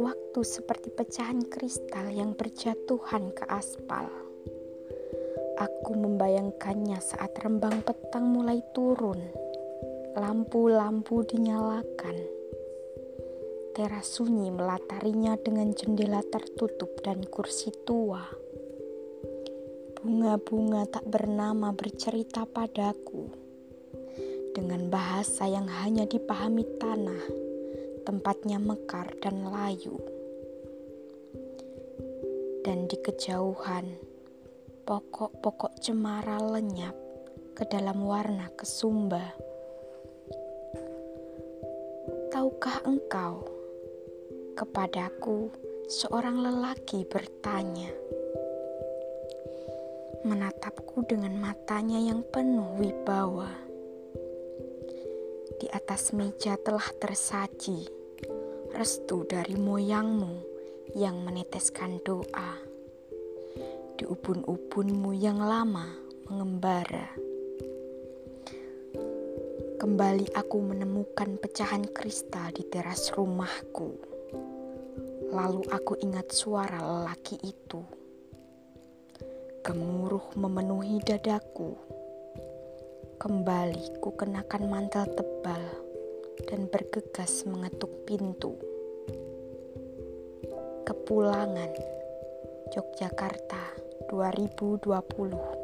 Waktu seperti pecahan kristal yang berjatuhan ke aspal. Aku membayangkannya saat rembang petang mulai turun. Lampu-lampu dinyalakan. Teras sunyi melatarinya dengan jendela tertutup dan kursi tua. Bunga-bunga tak bernama bercerita padaku dengan bahasa yang hanya dipahami tanah tempatnya mekar dan layu. Dan di kejauhan, pokok-pokok cemara lenyap ke dalam warna kesumba. Tahukah engkau, kepadaku seorang lelaki bertanya, menatapku dengan matanya yang penuh wibawa di atas meja telah tersaji restu dari moyangmu yang meneteskan doa. Di ubun-ubunmu yang lama mengembara. Kembali aku menemukan pecahan kristal di teras rumahku. Lalu aku ingat suara lelaki itu. Gemuruh memenuhi dadaku Kembali ku kenakan mantel tebal dan bergegas mengetuk pintu. Kepulangan Yogyakarta 2020